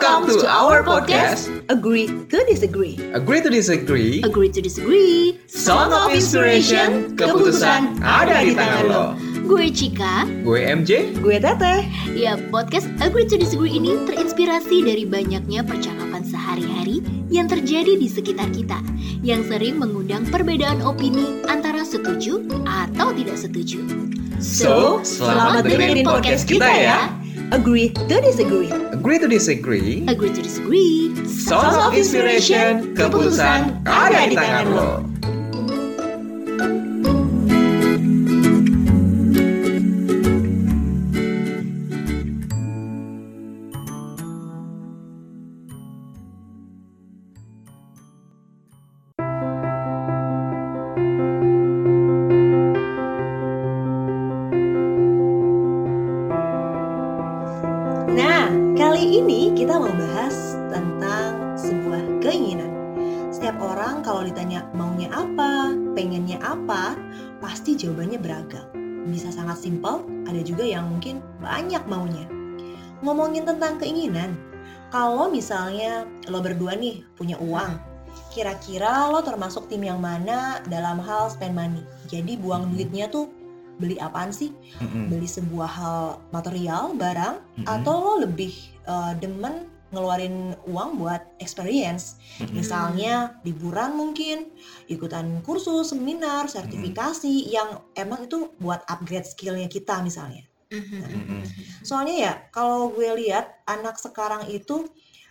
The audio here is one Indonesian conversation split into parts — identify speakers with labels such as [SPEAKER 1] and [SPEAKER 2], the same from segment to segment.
[SPEAKER 1] Welcome to our podcast,
[SPEAKER 2] Agree to Disagree.
[SPEAKER 1] Agree to Disagree,
[SPEAKER 2] Agree to Disagree.
[SPEAKER 1] Song of Inspiration, keputusan ada di tangan lo.
[SPEAKER 3] Gue Cika.
[SPEAKER 1] Gue MJ,
[SPEAKER 2] Gue Teteh.
[SPEAKER 3] Ya, podcast Agree to Disagree ini terinspirasi dari banyaknya percakapan sehari-hari yang terjadi di sekitar kita yang sering mengundang perbedaan opini antara setuju atau tidak setuju.
[SPEAKER 1] So, selamat dengerin podcast kita ya.
[SPEAKER 2] Agree to Disagree.
[SPEAKER 1] Agree to Disagree,
[SPEAKER 3] Agree to Disagree.
[SPEAKER 1] Song of Inspiration, keputusan ada di tangan
[SPEAKER 2] apa, pasti jawabannya beragam. Bisa sangat simpel, ada juga yang mungkin banyak maunya. Ngomongin tentang keinginan, kalau misalnya lo berdua nih punya uang, kira-kira lo termasuk tim yang mana dalam hal spend money? Jadi buang duitnya tuh beli apaan sih?
[SPEAKER 1] Mm-mm.
[SPEAKER 2] beli sebuah hal material barang
[SPEAKER 1] Mm-mm.
[SPEAKER 2] atau lo lebih uh, demen ngeluarin uang buat experience.
[SPEAKER 1] Mm-mm.
[SPEAKER 2] misalnya liburan mungkin ikutan kursus seminar sertifikasi yang emang itu buat upgrade skillnya kita misalnya.
[SPEAKER 1] Mm-mm.
[SPEAKER 2] soalnya ya kalau gue lihat anak sekarang itu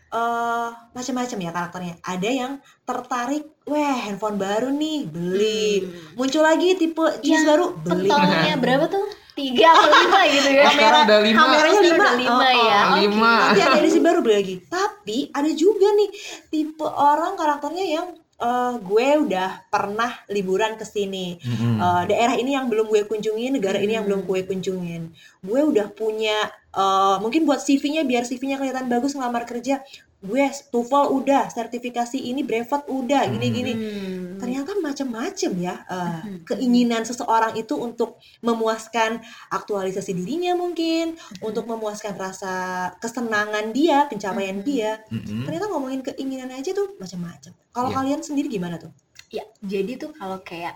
[SPEAKER 2] eh macam-macam ya karakternya. Ada yang tertarik weh handphone baru nih beli. Muncul lagi tipe jenis
[SPEAKER 3] Yang
[SPEAKER 2] baru beli.
[SPEAKER 3] Pentolnya berapa tuh? Tiga atau lima gitu ya?
[SPEAKER 1] Sekarang ada lima.
[SPEAKER 2] kameranya
[SPEAKER 3] Oh,
[SPEAKER 2] lima,
[SPEAKER 3] ada lima
[SPEAKER 2] Oh, oh.
[SPEAKER 3] ya. Oke.
[SPEAKER 1] Lima.
[SPEAKER 2] Nanti ada edisi baru beli lagi. Tapi ada juga nih tipe orang karakternya yang eh, gue udah pernah liburan ke sini.
[SPEAKER 1] Mm-mm.
[SPEAKER 2] Eh, daerah ini yang belum gue kunjungin, negara ini yang belum gue kunjungin. Gue udah punya eh, mungkin buat CV-nya biar CV-nya kelihatan bagus ngelamar kerja. Gue TOEFL udah, sertifikasi ini brevet udah, gini-gini.
[SPEAKER 3] Hmm.
[SPEAKER 2] Ternyata macam-macam ya eh,
[SPEAKER 3] Hmm.
[SPEAKER 2] keinginan seseorang itu untuk memuaskan aktualisasi dirinya mungkin, untuk memuaskan rasa kesenangan dia, pencapaian
[SPEAKER 3] Mhm.
[SPEAKER 2] dia.
[SPEAKER 1] Mm-mm.
[SPEAKER 2] Ternyata ngomongin keinginan aja tuh macam-macam. Kalau
[SPEAKER 1] Iya.
[SPEAKER 2] kalian sendiri gimana tuh?
[SPEAKER 3] Ya, jadi tuh kalau kayak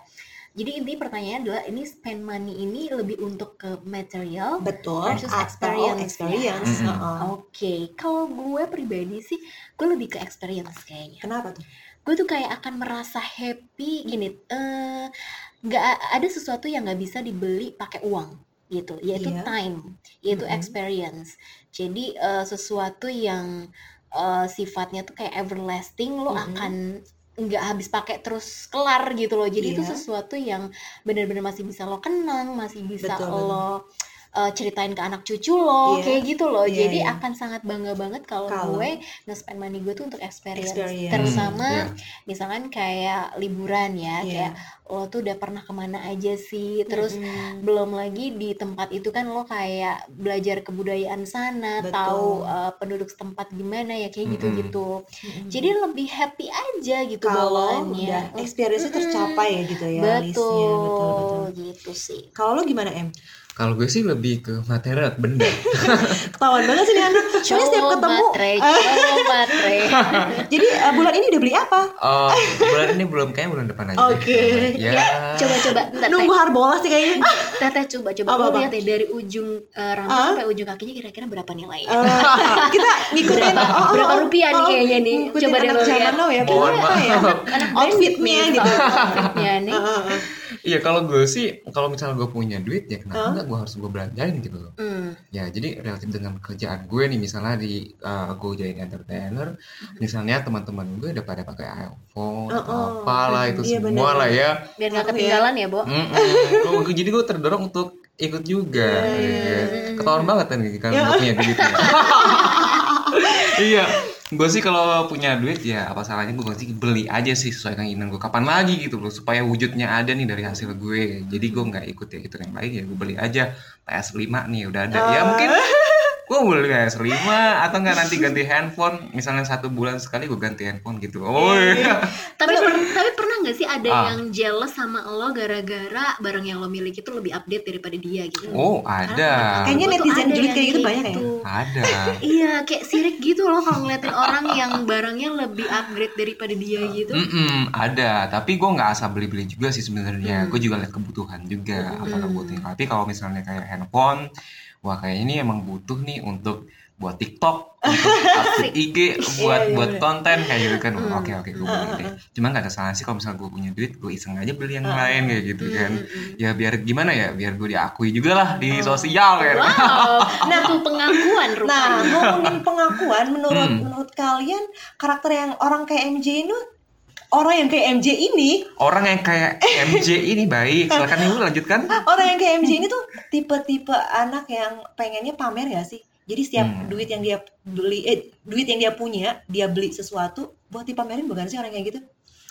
[SPEAKER 3] jadi inti pertanyaannya adalah ini spend money ini lebih untuk ke material
[SPEAKER 2] Betul.
[SPEAKER 3] Versus
[SPEAKER 2] atau
[SPEAKER 3] experience, ya.
[SPEAKER 2] experience.
[SPEAKER 1] Mhm.
[SPEAKER 2] heeh.
[SPEAKER 3] Oke, kalau gue pribadi sih, gue lebih ke experience kayaknya.
[SPEAKER 2] Kenapa tuh?
[SPEAKER 3] Gue tuh kayak akan merasa happy gini, eh nggak ada sesuatu yang nggak bisa dibeli pakai uang gitu, yaitu
[SPEAKER 2] Iya.
[SPEAKER 3] time, yaitu
[SPEAKER 2] Mhm.
[SPEAKER 3] experience. Jadi eh, sesuatu yang eh, sifatnya tuh kayak everlasting, lo
[SPEAKER 2] Mhm.
[SPEAKER 3] akan nggak habis pakai terus kelar gitu loh. Jadi itu
[SPEAKER 2] Iya.
[SPEAKER 3] sesuatu yang benar-benar masih bisa lo kenang, masih bisa
[SPEAKER 2] Betul, betul.
[SPEAKER 3] lo eh, ceritain ke anak cucu lo,
[SPEAKER 2] Iya.
[SPEAKER 3] kayak gitu loh.
[SPEAKER 2] Iya,
[SPEAKER 3] Jadi
[SPEAKER 2] iya.
[SPEAKER 3] akan sangat bangga banget kalau gue nge-spend money gue tuh untuk experience,
[SPEAKER 2] Experience.
[SPEAKER 3] terutama
[SPEAKER 1] Hmm, iya.
[SPEAKER 3] misalkan kayak liburan ya,
[SPEAKER 2] Iya.
[SPEAKER 3] kayak lo tuh udah pernah ke mana aja sih, terus
[SPEAKER 2] Mhm.
[SPEAKER 3] belum lagi di tempat itu kan lo kayak belajar kebudayaan sana,
[SPEAKER 2] Betul.
[SPEAKER 3] tahu uh, penduduk setempat gimana ya kayak gitu-gitu.
[SPEAKER 2] Mhm.
[SPEAKER 3] Jadi lebih happy aja gitu
[SPEAKER 2] kalau
[SPEAKER 3] bawaannya.
[SPEAKER 2] udah experience
[SPEAKER 3] Mm-mm.
[SPEAKER 2] tercapai ya gitu ya
[SPEAKER 3] betul,
[SPEAKER 2] listnya betul betul.
[SPEAKER 3] gitu sih.
[SPEAKER 2] Kalau lo gimana em?
[SPEAKER 1] Kalau gue sih lebih ke material benda.
[SPEAKER 2] Ketahuan banget sih nih anak. Soalnya setiap
[SPEAKER 3] Cowok
[SPEAKER 2] ketemu.
[SPEAKER 3] matre, cowok matre.
[SPEAKER 2] Jadi eh, bulan ini udah beli apa?
[SPEAKER 1] Oh, bulan ini belum kayak bulan depan aja.
[SPEAKER 2] Oke.
[SPEAKER 1] Ya.
[SPEAKER 3] Coba-coba, bentar,
[SPEAKER 2] Nunggu harbolas sih kayaknya.
[SPEAKER 3] Teteh coba coba
[SPEAKER 2] Apa, apa?
[SPEAKER 3] lihat ya dari ujung uh, rambut
[SPEAKER 2] Ah?
[SPEAKER 3] sampai ujung kakinya kira-kira berapa nilai?
[SPEAKER 2] Eh, kita ngikutin
[SPEAKER 3] Berapa-
[SPEAKER 2] oh, oh,
[SPEAKER 3] berapa
[SPEAKER 2] oh,
[SPEAKER 3] rupiah nih
[SPEAKER 2] oh,
[SPEAKER 3] kayaknya nih? Coba deh lo lihat.
[SPEAKER 2] ya.
[SPEAKER 1] Mohon
[SPEAKER 2] ya?
[SPEAKER 1] maaf.
[SPEAKER 3] Anak
[SPEAKER 2] Outfitnya
[SPEAKER 3] nih,
[SPEAKER 2] gitu.
[SPEAKER 3] outfitnya nih.
[SPEAKER 1] Iya, kalau gue sih kalau misalnya gue punya duit ya kenapa enggak gue harus gue belanjain gitu loh.
[SPEAKER 3] Hmm.
[SPEAKER 1] Ya, jadi relatif dengan kerjaan gue nih misalnya di uh, gue jadi entertainer, misalnya teman-teman gue udah pada pakai iPhone
[SPEAKER 2] Oh,
[SPEAKER 1] atau
[SPEAKER 2] oh.
[SPEAKER 1] apalah itu
[SPEAKER 2] Iya,
[SPEAKER 1] semua lah ya.
[SPEAKER 3] Biar nggak
[SPEAKER 2] ya.
[SPEAKER 3] ketinggalan ya, Bo.
[SPEAKER 1] Mm-mm. Oh, jadi gue terdorong untuk ikut juga.
[SPEAKER 2] Iya, iya,
[SPEAKER 1] Iya.
[SPEAKER 3] iya.
[SPEAKER 1] Ketahuan banget kan kalau
[SPEAKER 2] Ya.
[SPEAKER 1] gue punya duit. ya. iya, gue sih kalau punya duit ya apa salahnya gue sih beli aja sih sesuai keinginan gue. Kapan lagi gitu loh supaya wujudnya ada nih dari hasil gue. Jadi gue nggak ikut ya itu yang lain ya gue beli aja PS5 nih udah ada. Ya mungkin gue beli PS5 atau enggak nanti ganti handphone misalnya satu bulan sekali gue ganti handphone gitu oh iya.
[SPEAKER 3] tapi per- tapi pernah nggak sih ada
[SPEAKER 1] Ah.
[SPEAKER 3] yang jealous sama lo gara-gara barang yang lo miliki itu lebih update daripada dia gitu
[SPEAKER 1] oh ada
[SPEAKER 2] Kayaknya
[SPEAKER 3] Gua tuh
[SPEAKER 2] netizen
[SPEAKER 3] yang
[SPEAKER 2] kayak gitu banyak ya?
[SPEAKER 1] ada
[SPEAKER 3] Iya, kayak sirik gitu loh kalau ngeliatin orang yang barangnya lebih upgrade daripada dia gitu.
[SPEAKER 1] Mm-mm, ada tapi gue nggak asal beli-beli juga sih sebenarnya
[SPEAKER 3] Hmm.
[SPEAKER 1] gue juga lihat kebutuhan juga apa
[SPEAKER 3] Hmm.
[SPEAKER 1] kebutuhan tapi kalau misalnya kayak handphone wah kayaknya ini emang butuh nih untuk buat TikTok untuk update IG buat
[SPEAKER 2] Iya, iya,
[SPEAKER 1] buat
[SPEAKER 2] bener.
[SPEAKER 1] konten kayak gitu kan
[SPEAKER 3] Hmm.
[SPEAKER 1] oke oke gue beli deh cuma nggak ada salah sih kalau misalnya gue punya duit gue iseng aja beli yang lain kayak gitu kan ya biar gimana ya biar gue diakui juga lah di
[SPEAKER 2] Oh.
[SPEAKER 1] sosial kan
[SPEAKER 3] Wow, nah tuh pengakuan
[SPEAKER 2] Nah,
[SPEAKER 3] rupanya.
[SPEAKER 2] ngomongin pengakuan, menurut
[SPEAKER 1] Hmm.
[SPEAKER 2] menurut kalian karakter yang orang kayak MJ ini orang yang kayak MJ ini,
[SPEAKER 1] orang yang kayak MJ ini baik silakan ibu lanjutkan
[SPEAKER 2] orang yang kayak MJ ini tuh tipe-tipe anak yang pengennya pamer gak sih? Jadi setiap
[SPEAKER 1] Hmm.
[SPEAKER 2] duit yang dia beli, eh duit yang dia punya, dia beli sesuatu buat dipamerin bukan sih orang kayak gitu?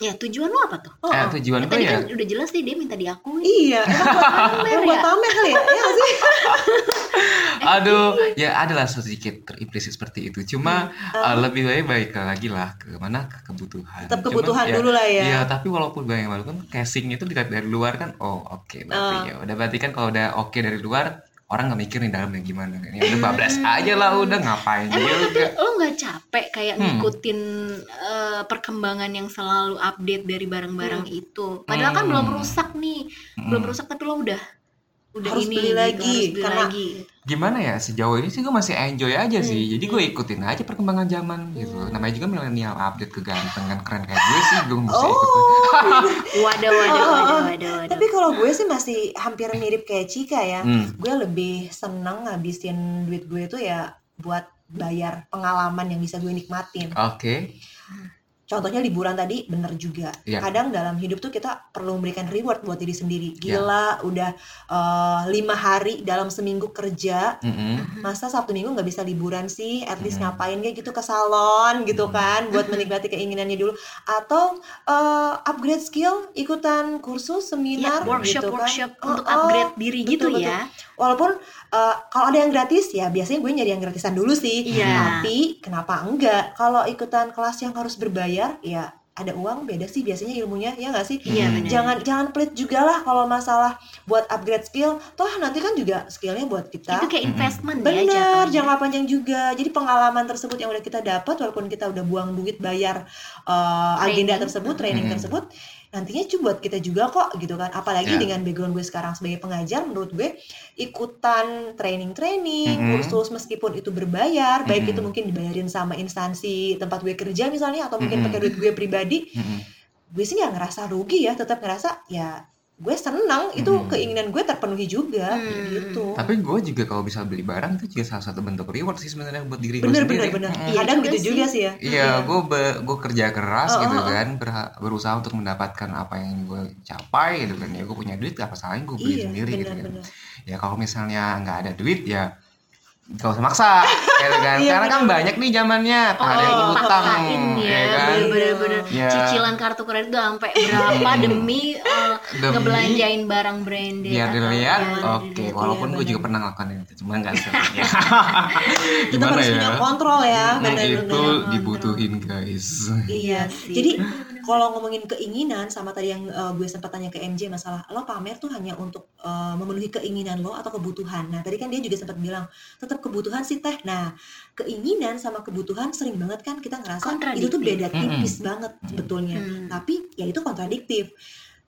[SPEAKER 3] Ya tujuan lo apa tuh?
[SPEAKER 2] Oh,
[SPEAKER 1] eh, tujuan
[SPEAKER 3] Ya,
[SPEAKER 1] gue
[SPEAKER 3] tadi
[SPEAKER 1] ya
[SPEAKER 3] kan udah jelas sih dia minta diakui.
[SPEAKER 2] Iya, emang buat pamer,
[SPEAKER 3] ya?
[SPEAKER 2] pamer kali ya? Iya sih?
[SPEAKER 1] Aduh, ya adalah sedikit terimplisit seperti itu. Cuma uh, lebih baik baik lagi lah ke mana ke kebutuhan.
[SPEAKER 2] Tetap
[SPEAKER 1] Cuma,
[SPEAKER 2] kebutuhan
[SPEAKER 1] ya,
[SPEAKER 2] dulu lah ya.
[SPEAKER 1] Iya, tapi walaupun banyak malu kan casing itu dilihat dari luar kan, oh oke berarti
[SPEAKER 2] Ah.
[SPEAKER 1] ya. Udah berarti kan kalau udah oke dari luar, orang nggak mikir nih dalamnya gimana. kan. Ya udah bablas aja lah, udah ngapain
[SPEAKER 3] Emang tapi
[SPEAKER 1] juga.
[SPEAKER 3] lo nggak capek kayak
[SPEAKER 1] Hmm.
[SPEAKER 3] ngikutin eh, perkembangan yang selalu update dari barang-barang itu? Padahal kan
[SPEAKER 1] Hmm.
[SPEAKER 3] belum rusak nih, belum
[SPEAKER 1] Hmm.
[SPEAKER 3] rusak tapi lo udah udah
[SPEAKER 2] Harus
[SPEAKER 3] ini
[SPEAKER 2] beli
[SPEAKER 3] gitu,
[SPEAKER 2] lagi,
[SPEAKER 3] harus beli
[SPEAKER 2] karena-
[SPEAKER 3] lagi.
[SPEAKER 1] Gimana ya sejauh ini sih gue masih enjoy aja sih. Jadi gue ikutin aja perkembangan zaman gitu. Namanya juga milenial update kegantengan keren kayak gue sih, gue mesti ikut.
[SPEAKER 3] Waduh, waduh, waduh, waduh, waduh.
[SPEAKER 2] Tapi kalau gue sih masih hampir mirip kayak Cika ya.
[SPEAKER 1] Hmm.
[SPEAKER 2] Gue lebih seneng ngabisin duit gue itu ya buat bayar pengalaman yang bisa gue nikmatin.
[SPEAKER 1] Oke.
[SPEAKER 2] Contohnya liburan tadi bener juga.
[SPEAKER 1] Iya.
[SPEAKER 2] Kadang dalam hidup tuh kita perlu memberikan reward buat diri sendiri.
[SPEAKER 1] Iya.
[SPEAKER 2] Gila, udah eh, lima hari dalam seminggu kerja,
[SPEAKER 1] Mm-mm.
[SPEAKER 2] masa Sabtu Minggu nggak bisa liburan sih? At least
[SPEAKER 1] Hmm.
[SPEAKER 2] ngapain kayak gitu ke salon gitu
[SPEAKER 1] Hmm.
[SPEAKER 2] kan, buat menikmati keinginannya dulu. Atau eh, upgrade skill, ikutan kursus, seminar
[SPEAKER 3] workshop
[SPEAKER 2] gitu kan.
[SPEAKER 3] workshop
[SPEAKER 2] Oh,
[SPEAKER 3] untuk
[SPEAKER 2] oh.
[SPEAKER 3] upgrade diri
[SPEAKER 2] betul,
[SPEAKER 3] gitu
[SPEAKER 2] betul.
[SPEAKER 3] ya.
[SPEAKER 2] Walaupun eh, kalau ada yang gratis ya biasanya gue nyari yang gratisan dulu sih.
[SPEAKER 3] Iya.
[SPEAKER 2] Tapi kenapa enggak? Kalau ikutan kelas yang harus berbayar ya ada uang beda sih biasanya ilmunya ya nggak sih?
[SPEAKER 3] Iya
[SPEAKER 1] Hmm.
[SPEAKER 2] Jangan jangan pelit juga lah kalau masalah buat upgrade skill. Toh nanti kan juga skillnya buat kita.
[SPEAKER 3] itu kayak investment ya
[SPEAKER 2] Bener,
[SPEAKER 3] jatuhnya.
[SPEAKER 2] jangka panjang juga. Jadi pengalaman tersebut yang udah kita dapat, walaupun kita udah buang duit bayar uh, agenda
[SPEAKER 3] Training.
[SPEAKER 2] tersebut, training
[SPEAKER 1] Mm-mm.
[SPEAKER 2] tersebut, nantinya cuma buat kita juga kok, gitu kan. Apalagi
[SPEAKER 1] Ya.
[SPEAKER 2] dengan background gue sekarang sebagai pengajar, menurut gue ikutan training-training,
[SPEAKER 1] Mm-mm.
[SPEAKER 2] kursus meskipun itu berbayar, baik
[SPEAKER 1] Mm-mm.
[SPEAKER 2] itu mungkin dibayarin sama instansi tempat gue kerja misalnya, atau mungkin
[SPEAKER 1] Mm-mm.
[SPEAKER 2] pakai duit gue pribadi,
[SPEAKER 1] Mm-mm.
[SPEAKER 2] gue sih nggak ngerasa rugi ya, tetap ngerasa ya gue seneng itu
[SPEAKER 1] Mm-mm.
[SPEAKER 2] keinginan gue terpenuhi juga,
[SPEAKER 3] Hmm.
[SPEAKER 2] gitu.
[SPEAKER 1] Tapi gue juga kalau bisa beli barang itu juga salah satu bentuk reward sih sebenarnya buat diri gue
[SPEAKER 2] bener
[SPEAKER 1] sendiri.
[SPEAKER 2] bener bener
[SPEAKER 1] Mm-mm.
[SPEAKER 3] Iya
[SPEAKER 2] kadang gitu
[SPEAKER 3] sih.
[SPEAKER 2] juga sih ya
[SPEAKER 1] Iya, gue gue kerja keras
[SPEAKER 2] Oh,
[SPEAKER 1] gitu
[SPEAKER 2] oh, oh.
[SPEAKER 1] kan, berha- berusaha untuk mendapatkan apa yang gue capai gitu kan. Ya gue punya duit, apa salahnya gue beli
[SPEAKER 2] iya
[SPEAKER 1] sendiri gitu
[SPEAKER 2] benar
[SPEAKER 1] kan.
[SPEAKER 2] benar
[SPEAKER 1] Ya kalau misalnya nggak ada duit ya gak usah maksa, gitu kan.
[SPEAKER 2] Iya,
[SPEAKER 1] Karena kan banyak nih zamannya,
[SPEAKER 3] Oh,
[SPEAKER 1] ada yang utang,
[SPEAKER 3] dipaksain ya,
[SPEAKER 1] ya kan.
[SPEAKER 3] bener-bener
[SPEAKER 1] Ya.
[SPEAKER 3] cicilan kartu kredit udah sampai berapa demi, eh,
[SPEAKER 1] Demi
[SPEAKER 3] ngebelanjain barang branded
[SPEAKER 1] biar dilihat,
[SPEAKER 3] ya,
[SPEAKER 1] oke. Walaupun
[SPEAKER 2] Iya,
[SPEAKER 1] gue juga pernah ngelakuin itu, cuma nggak ya.
[SPEAKER 2] kita
[SPEAKER 1] Gimana
[SPEAKER 2] harus
[SPEAKER 1] ya?
[SPEAKER 2] punya kontrol ya
[SPEAKER 1] Hmm,
[SPEAKER 2] benar
[SPEAKER 1] itu dibutuhin guys.
[SPEAKER 2] iya
[SPEAKER 3] sih.
[SPEAKER 2] jadi kalau ngomongin keinginan sama tadi yang uh, gue sempat tanya ke MJ masalah lo pamer tuh hanya untuk uh, memenuhi keinginan lo atau kebutuhan? Nah tadi kan dia juga sempat bilang tetap kebutuhan sih teh. Nah keinginan sama kebutuhan sering banget kan kita ngerasa itu tuh beda tipis banget sebetulnya.
[SPEAKER 3] Hmm.
[SPEAKER 2] tapi ya itu kontradiktif.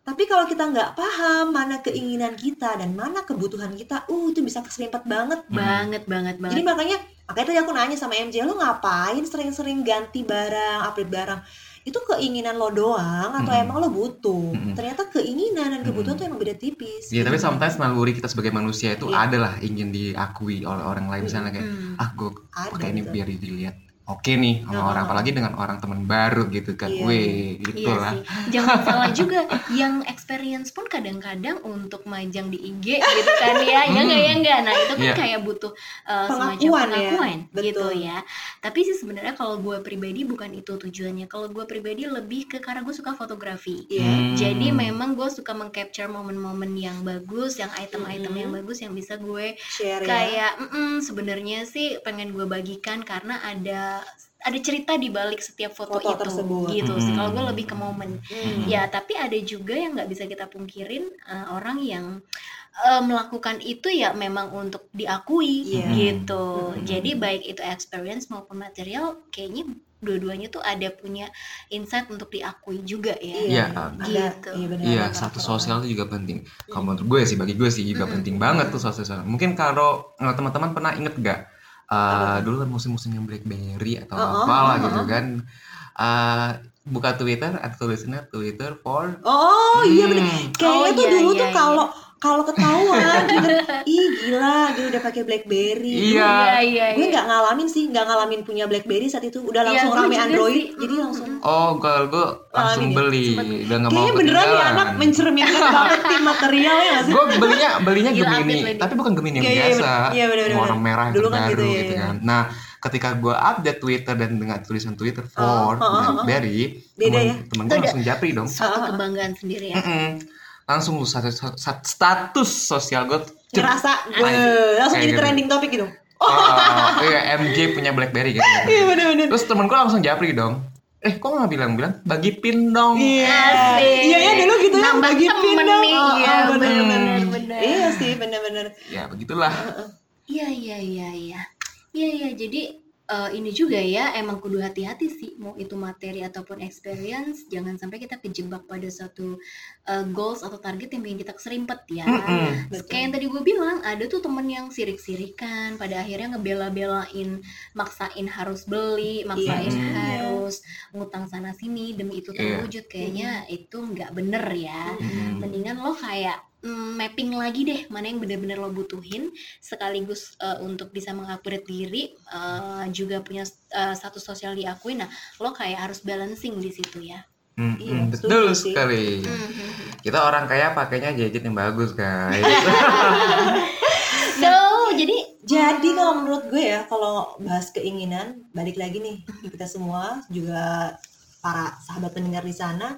[SPEAKER 2] Tapi kalau kita nggak paham mana keinginan kita dan mana kebutuhan kita, uh itu bisa keserimpet banget.
[SPEAKER 3] banget banget
[SPEAKER 2] Jadi
[SPEAKER 3] banget.
[SPEAKER 2] makanya makanya tadi aku nanya sama MJ, lo ngapain sering-sering ganti barang, update barang? Itu keinginan lo doang atau
[SPEAKER 1] Mm-mm.
[SPEAKER 2] emang lo butuh?
[SPEAKER 1] Mm-mm.
[SPEAKER 2] Ternyata keinginan dan kebutuhan
[SPEAKER 1] Mm-mm.
[SPEAKER 2] tuh emang beda tipis.
[SPEAKER 1] Ya tapi sometimes naluri kita sebagai manusia itu
[SPEAKER 2] Iya.
[SPEAKER 1] adalah ingin diakui oleh orang lain misalnya kayak
[SPEAKER 3] Hmm.
[SPEAKER 1] ah gue pakai ini
[SPEAKER 2] gitu.
[SPEAKER 1] biar dilihat oke nih sama
[SPEAKER 2] Oh.
[SPEAKER 1] orang apalagi dengan orang teman baru gitu kan.
[SPEAKER 2] Iya,
[SPEAKER 1] Weh, gitu
[SPEAKER 3] Iya
[SPEAKER 1] lah.
[SPEAKER 3] sih. Jangan salah juga yang experience pun kadang-kadang untuk majang di IG gitu kan ya. Ya enggak ya enggak. Nah, itu kan
[SPEAKER 1] Iya.
[SPEAKER 3] kayak butuh uh, semacam
[SPEAKER 2] Pengakuan ya.
[SPEAKER 3] gitu
[SPEAKER 2] Betul.
[SPEAKER 3] ya. Tapi sih sebenarnya kalau gue pribadi bukan itu tujuannya. Kalau gue pribadi lebih ke karena gue suka fotografi.
[SPEAKER 2] Iya.
[SPEAKER 1] Hmm.
[SPEAKER 3] Jadi memang gue suka mengcapture momen-momen yang bagus, yang item-item
[SPEAKER 2] Mhm.
[SPEAKER 3] yang bagus yang bisa gue
[SPEAKER 2] Share ya.
[SPEAKER 3] kayak mm-mm, sebenarnya sih pengen gue bagikan karena ada ada cerita di balik setiap foto,
[SPEAKER 2] Foto
[SPEAKER 3] itu
[SPEAKER 2] tersebut.
[SPEAKER 3] gitu sih
[SPEAKER 1] Mm-mm.
[SPEAKER 3] kalau gue lebih ke momen
[SPEAKER 2] Hmm.
[SPEAKER 3] ya tapi ada juga yang nggak bisa kita pungkirin eh, orang yang eh, melakukan itu ya memang untuk diakui
[SPEAKER 2] Iya.
[SPEAKER 3] gitu
[SPEAKER 2] Mm-mm.
[SPEAKER 3] jadi baik itu experience maupun material kayaknya dua-duanya tuh ada punya insight untuk diakui juga ya
[SPEAKER 1] Iya.
[SPEAKER 2] Ada,
[SPEAKER 3] Gitu.
[SPEAKER 2] iya benar.
[SPEAKER 1] Iya, satu sosial itu juga penting. Kalau menurut gue sih, bagi gue sih juga
[SPEAKER 3] Mm-mm.
[SPEAKER 1] penting banget tuh sosial. Mungkin kalau eh, teman-teman pernah inget gak?
[SPEAKER 2] Apa?
[SPEAKER 1] dulu kan musim-musimnya BlackBerry atau
[SPEAKER 2] Oh, oh,
[SPEAKER 1] apalah
[SPEAKER 2] oh,
[SPEAKER 1] gitu
[SPEAKER 2] oh.
[SPEAKER 1] kan. Eh, buka Twitter, ada tulisannya Twitter for
[SPEAKER 2] Oh iya benar.
[SPEAKER 1] Hmm.
[SPEAKER 2] Kayaknya
[SPEAKER 3] Oh,
[SPEAKER 2] tuh
[SPEAKER 3] iya,
[SPEAKER 2] dulu
[SPEAKER 3] iya,
[SPEAKER 2] tuh
[SPEAKER 3] iya.
[SPEAKER 2] kalau kalau ketahuan, gitu, ih gila, dia udah pakai BlackBerry.
[SPEAKER 1] Iya.
[SPEAKER 3] iya iya
[SPEAKER 2] Gue
[SPEAKER 3] iya.
[SPEAKER 2] nggak ngalamin sih, nggak ngalamin punya BlackBerry saat itu. Udah
[SPEAKER 3] Iya,
[SPEAKER 2] langsung
[SPEAKER 3] gue
[SPEAKER 2] rame Android,
[SPEAKER 3] sih.
[SPEAKER 2] jadi langsung.
[SPEAKER 1] Oh, kalau gue langsung
[SPEAKER 2] ya?
[SPEAKER 1] beli,
[SPEAKER 3] Sempet-
[SPEAKER 1] udah nggak mau
[SPEAKER 2] Kayaknya beneran nih
[SPEAKER 1] ketinggalan.
[SPEAKER 2] anak mencerminkan banget tim material ya sih?
[SPEAKER 1] gue belinya belinya
[SPEAKER 3] Gila,
[SPEAKER 1] Gemini, tapi bukan Gemini yang
[SPEAKER 2] iya,
[SPEAKER 1] biasa.
[SPEAKER 2] Iya, bener, bener,
[SPEAKER 1] warna merah yang
[SPEAKER 2] Dulu kan
[SPEAKER 1] terbaru
[SPEAKER 2] gitu, iya,
[SPEAKER 1] gitu kan. Nah, ketika gue update Twitter dan dengan tulisan Twitter
[SPEAKER 2] Oh,
[SPEAKER 1] for
[SPEAKER 2] oh, oh, oh.
[SPEAKER 1] BlackBerry,
[SPEAKER 2] Beda
[SPEAKER 1] temen,
[SPEAKER 2] ya?
[SPEAKER 1] temen gue langsung japri dong.
[SPEAKER 3] suatu
[SPEAKER 2] Ah.
[SPEAKER 3] kebanggaan sendiri ya.
[SPEAKER 1] Langsung lu satu- status sosial gue
[SPEAKER 2] Ngerasa. "Weh," langsung jadi
[SPEAKER 1] gitu.
[SPEAKER 2] trending topik gitu.
[SPEAKER 1] Oh, iya MJ punya BlackBerry gitu.
[SPEAKER 2] Iya bener-bener.
[SPEAKER 1] Terus temen gue langsung japri dong. Eh, kok nggak bilang-bilang bagi pin dong?
[SPEAKER 2] Iya,
[SPEAKER 3] Asik.
[SPEAKER 2] iya ya dulu gitu ya, bagi
[SPEAKER 3] temen
[SPEAKER 2] pin dong.
[SPEAKER 3] nih.
[SPEAKER 2] Oh,
[SPEAKER 3] Iya,
[SPEAKER 2] oh, bener-bener.
[SPEAKER 3] bener-bener.
[SPEAKER 2] Iya sih, bener-bener.
[SPEAKER 1] Ya begitulah.
[SPEAKER 3] Iya iya iya iya. Iya iya jadi eh, ini juga ya emang kudu hati-hati sih mau itu materi ataupun experience jangan sampai kita kejebak pada suatu eh, goals atau target yang bikin kita keserimpet ya.
[SPEAKER 2] Betul.
[SPEAKER 3] Kayak yang tadi gue bilang ada tuh temen yang sirik-sirikan pada akhirnya ngebela-belain maksain harus beli maksain
[SPEAKER 2] Iya.
[SPEAKER 3] harus ngutang sana sini demi itu
[SPEAKER 1] Iya.
[SPEAKER 3] terwujud kayaknya itu nggak bener ya
[SPEAKER 1] Mm.
[SPEAKER 3] mendingan lo kayak mm, mapping lagi deh mana yang bener-bener lo butuhin sekaligus eh, untuk bisa mengupgrade diri eh, juga punya eh, status sosial diakui nah lo kayak harus balancing di situ ya
[SPEAKER 1] Mm-mm.
[SPEAKER 2] Iya,
[SPEAKER 1] Betul
[SPEAKER 2] setuju sih.
[SPEAKER 1] sekali.
[SPEAKER 3] Mhm.
[SPEAKER 1] Kita orang kaya pakainya gadget yang bagus guys.
[SPEAKER 3] so jadi
[SPEAKER 2] Jadi kalau menurut gue ya, kalau bahas keinginan, balik lagi nih, kita semua juga para sahabat pendengar di sana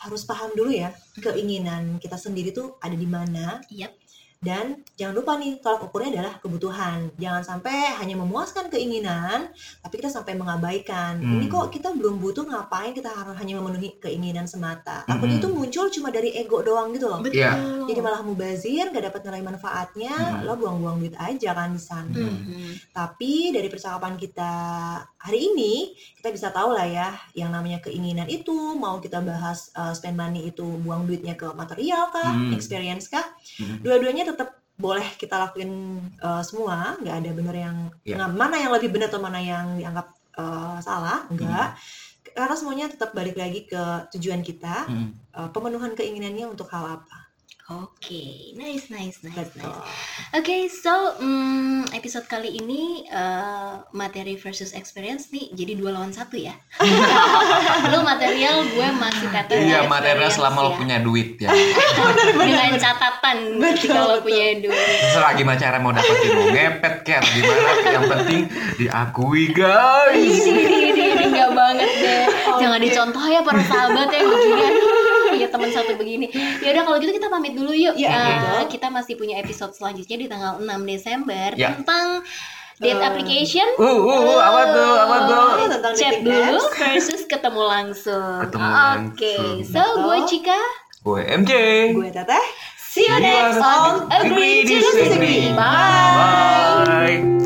[SPEAKER 2] harus paham dulu ya, keinginan kita sendiri tuh ada di mana
[SPEAKER 3] Yap.
[SPEAKER 2] Dan jangan lupa nih tolak ukurnya adalah kebutuhan. Jangan sampai hanya memuaskan keinginan, tapi kita sampai mengabaikan.
[SPEAKER 1] Hmm.
[SPEAKER 2] Ini kok kita belum butuh ngapain kita harus hanya memenuhi keinginan semata. Takutnya
[SPEAKER 1] Hmm.
[SPEAKER 2] itu muncul cuma dari ego doang gitu loh.
[SPEAKER 3] betul
[SPEAKER 1] Iya.
[SPEAKER 2] Jadi malah mubazir, gak dapat nilai manfaatnya,
[SPEAKER 1] Hmm.
[SPEAKER 2] lo buang-buang duit aja kan di sana.
[SPEAKER 3] Mhm.
[SPEAKER 2] Tapi dari percakapan kita hari ini, kita bisa tahu lah ya, yang namanya keinginan itu, mau kita bahas uh, spend money itu buang duitnya ke material kah,
[SPEAKER 1] Hmm.
[SPEAKER 2] experience kah,
[SPEAKER 1] Hmm.
[SPEAKER 2] dua-duanya tetap boleh kita lakuin uh, semua, nggak ada bener yang,
[SPEAKER 1] Ya.
[SPEAKER 2] nggak- mana yang lebih benar atau mana yang dianggap uh, salah, enggak. Karena semuanya tetap balik lagi ke tujuan kita,
[SPEAKER 1] Mm.
[SPEAKER 2] uh, pemenuhan keinginannya untuk hal apa.
[SPEAKER 3] Oke, nice, nice, nice,
[SPEAKER 2] Betul.
[SPEAKER 3] nice. Oke, so mm, episode kali ini eh, materi versus experience nih, jadi dua lawan satu ya. lu material, gue masih kata
[SPEAKER 1] Iya, material selama lo punya duit ya.
[SPEAKER 3] dengan catatan
[SPEAKER 2] Betul,
[SPEAKER 3] lo
[SPEAKER 2] betul.
[SPEAKER 3] punya duit.
[SPEAKER 1] Terserah gimana cara mau dapetin mau ngepet atau gimana yang penting diakui guys.
[SPEAKER 3] Ini, ini, ini, ini banget deh. Jangan
[SPEAKER 2] Oke.
[SPEAKER 3] dicontoh ya para sahabat yang begini. Aduh, Ya teman satu begini. Ya udah kalau gitu kita pamit dulu yuk.
[SPEAKER 2] Ya, betul.
[SPEAKER 3] kita masih punya episode selanjutnya di tanggal 6 Desember
[SPEAKER 1] Ya.
[SPEAKER 3] tentang date
[SPEAKER 2] Eh,
[SPEAKER 3] application.
[SPEAKER 1] Uh, uh, uh, apa tuh, apa tuh?
[SPEAKER 2] Tentang
[SPEAKER 3] Chat dulu versus ketemu langsung.
[SPEAKER 1] Ketemu
[SPEAKER 3] Oke,
[SPEAKER 1] langsung.
[SPEAKER 3] so gue Cika.
[SPEAKER 1] Gue MJ.
[SPEAKER 2] Gue Teteh.
[SPEAKER 3] See you next on Agree to Disagree. Bye.
[SPEAKER 1] Bye.